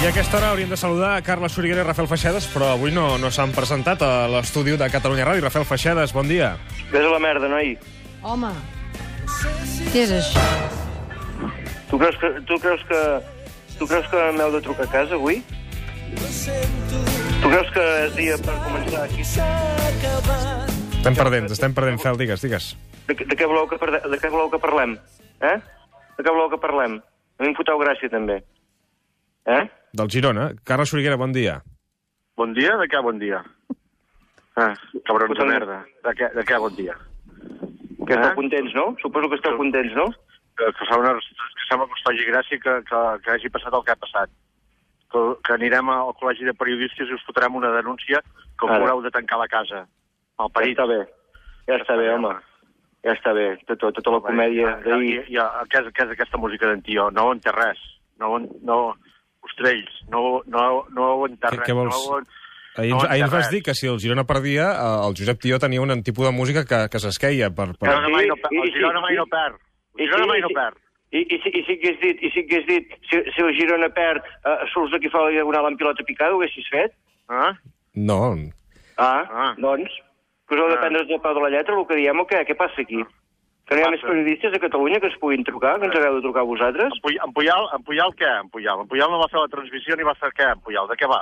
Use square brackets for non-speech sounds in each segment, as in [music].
I a aquesta hora hauríem de saludar a Carles Soriguera i Rafael Feixedes, però avui no, no s'han presentat a l'estudi de Catalunya Ràdio. Rafael Feixedes, bon dia. Ves a la merda, noi. Home, què és això? Tu creus que, tu creus que, tu creus que m'heu de trucar a casa avui? Tu creus que és dia per començar aquí? Estem perdent, estem perdent, Fel, digues, digues. De, de, què voleu que de què voleu que parlem? Eh? De què voleu que parlem? A mi em foteu gràcia, també. Eh? Del Girona. Carles Soriguera, bon dia. Bon dia? De què bon dia? Ah, cabrons de merda. De què, de què bon dia? Que esteu Eh? contents, no? Suposo que esteu contents, no? Que, que, fa una, que sembla que us faci gràcia que, que, que hagi passat el que ha passat. Que, que anirem al col·legi de periodistes i us fotrem una denúncia que us haureu de tancar la casa. Ja Al parit. està bé. Ja està bé, home. Ja està bé. Tota, tota la comèdia d'ahir. i, què, és, què és aquesta música d'en Tio? No ho en té res. No, no, Ostrells, no, no, no ho en té Què- vols? No Ahir, no ahir ens vas dir que si el Girona perdia, eh, el Josep Tió tenia un tipus de música que, que s'esqueia per... per... Girona mai no, el Girona mai no perd. El Girona mai no perd. I, i, si, i si hagués dit, i si hagués dit si, si el Girona perd, uh, surts aquí fa la diagonal amb pilota picada, ho haguessis fet? Ah? No, Ah, Ah. doncs, que us heu de Ah. prendre el peu de la lletra, el que diem o què? Què passa aquí? Que no hi ha més Passa. periodistes a Catalunya que es puguin trucar, que ens hagueu de trucar a vosaltres? En Puyal, en Puyal, en Puyal què? En Puyal. En Puyal no va fer la transmissió ni va fer què? En Puyal, de què va?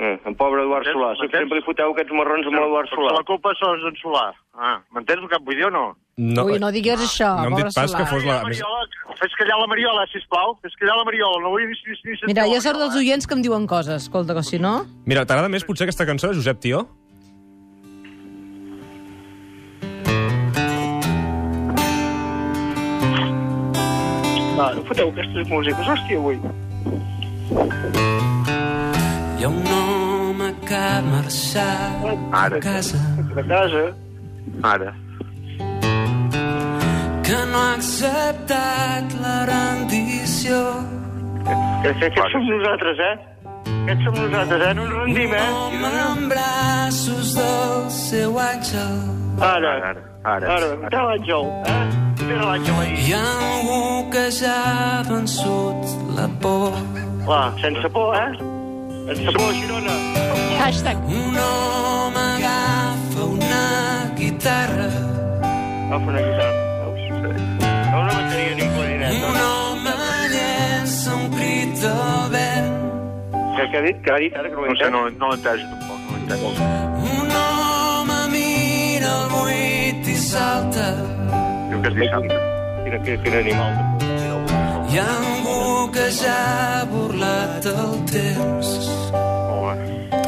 Eh, en pobre Eduard? Solà. Sempre li foteu aquests marrons amb l'Eduard Solà. La culpa és d'en Solà. Ah, m'entens el que em vull dir o no? no, Ui, no digues això, no pobre Solà. que fos la... Més... Mariola, fes callar la Mariola, sisplau. Fes callar la Mariola. No vull ni, ni, ni sentir Mira, la jo sort dels Mariola, oients que em diuen coses. Escolta, que si no... Mira, t'agrada més potser aquesta cançó de Josep Tió? Ah, no foteu aquestes músiques, hòstia, avui. Hi ha un home que ha marxat Ara. a casa, De casa. Ara. que no ha acceptat la rendició. Que, que aquests som nosaltres, eh? Aquests som nosaltres, eh? No ens rendim, eh? Home en braços del seu àngel. Ara, Ara, ara. ara, ara. Té l'àngel, eh? Té l'àngel ahir. Hi ha algú que ja ha vençut la por. Clar, sense por, eh? Sense por, Girona. Hashtag. Un home agafa una guitarra. Agafa una guitarra. No una bateria ni clarinet. Un no? home llença un crit al vent. Què, què ha dit? Què ha dit ara que no No sé, no, no tampoc. No. Un home mira el buit salta. Diu que és dissabte. Quin, quin, quin animal. Hi ha algú que ja ha burlat el temps.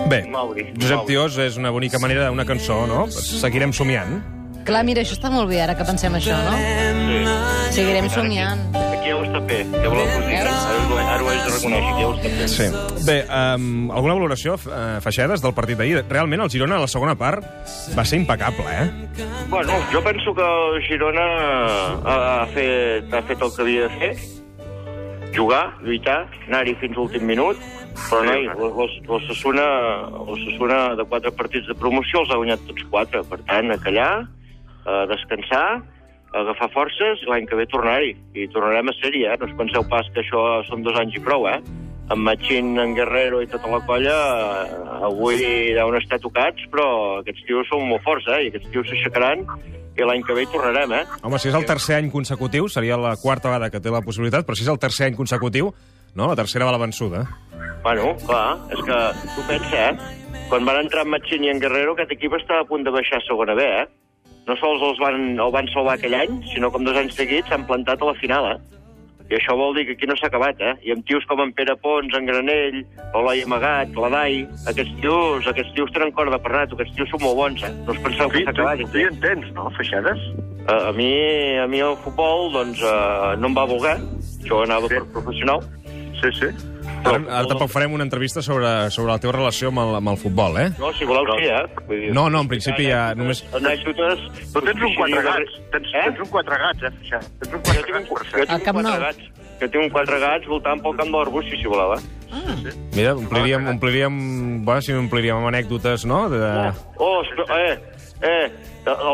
Bé. Josep. Tiós és una bonica manera d'una cançó, no? Seguirem somiant. Clar, mira, això està molt bé, ara que pensem això, no? Seguirem somiant. Ja ho està bé. Què voleu que us digui? Ara, ho- ara ho haig de reconèixer, que ja ho està bé. Sí. Bé, um, alguna valoració, uh, Feixedes, del partit d'ahir? Realment el Girona, a la segona part, va ser impecable, eh? Bueno, jo penso que el Girona ha, ha, fet, ha fet el que havia de fer. Jugar, lluitar, anar-hi fins a l'últim minut. Però, noi, l'Ossassuna l'Ossassuna de quatre partits de promoció els ha guanyat tots quatre. Per tant, a callar, a descansar, agafar forces i l'any que ve tornar-hi. I tornarem a ser-hi, eh? No us penseu pas que això són dos anys i prou, eh? En Machín, en Guerrero i tota la colla, eh, avui deuen estar tocats, però aquests tios són molt forts, eh? I aquests tios s'aixecaran i l'any que ve hi tornarem, eh? Home, si és el tercer any consecutiu, seria la quarta vegada que té la possibilitat, però si és el tercer any consecutiu, no, la tercera va la vençuda. Bueno, clar, és que tu pensa, eh? Quan van entrar en Machín i en Guerrero, aquest equip estava a punt de baixar a segona B, eh? No sols els van, el van salvar aquell any, sinó com dos anys seguits s'han plantat a la final, eh? I això vol dir que aquí no s'ha acabat, eh? I amb tios com en Pere Pons, en Granell, l'Eloi Amagat, l'Adai, aquests tios, aquests tios tenen corda per rato, aquests tios són molt bons, eh? No us penseu que Tu, s'ha tu, acabat. tu hi entens, no, Feixedes? A, a, mi, a mi el futbol, doncs, uh, no em va voler. Jo anava Sí. per professional. Sí, sí. Ara, ara tampoc farem una entrevista sobre, sobre la teva relació amb el, amb el futbol, eh? No, si voleu, sí, eh? Vull dir, No, no, en principi ja només... Anècdotes... Tu tens un quatre gats. Tens, Eh? tens un quatre gats, eh? Tens un quatre gats, jo tinc Al Camp un quatre Nou. gats. Jo tinc un quatre gats voltant pel camp de l'Arbúcies, si voleu, eh? Mira, ompliríem, ompliríem, bueno, si ompliríem amb anècdotes, no? De... Oh, espe- eh, eh,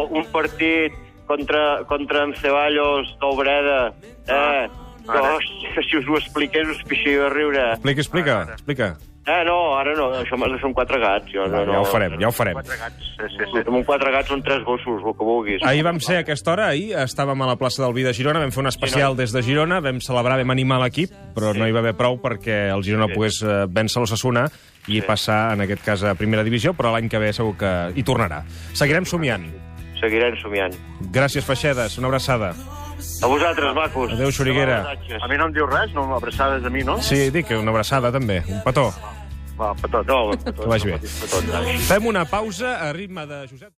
un partit contra, contra en Ceballos del Breda, eh, Ara. hòstia, si us ho expliqués us pixeu a riure. Explica, explica, explica. Ah, no, ara no, això m'ha- són quatre gats. Jo, no, no, Ja ho farem, ja ho farem. Quatre gats. Sí, sí, sí. Amb un quatre gats són tres gossos, el que vulguis. Ahir vam ser a aquesta hora, ahir estàvem a la plaça del Vi de Girona, vam fer un especial des de Girona, vam celebrar, vam animar l'equip, però no hi va haver prou perquè el Girona Sí. pogués eh, vèncer l'Ossassuna i passar, en aquest cas, a primera divisió, però l'any que ve segur que hi tornarà. Seguirem somiant. Seguirem somiant. Gràcies, Feixedes, una abraçada. A vosaltres, macos. Adéu, Xuriguera. A mi no em diu res, no m'abraçades a mi, no? Sí, dic que una abraçada també, un petó. Va, petó. No, [laughs] Que vagi bé. petó, petó. Fem una pausa a ritme de Josep...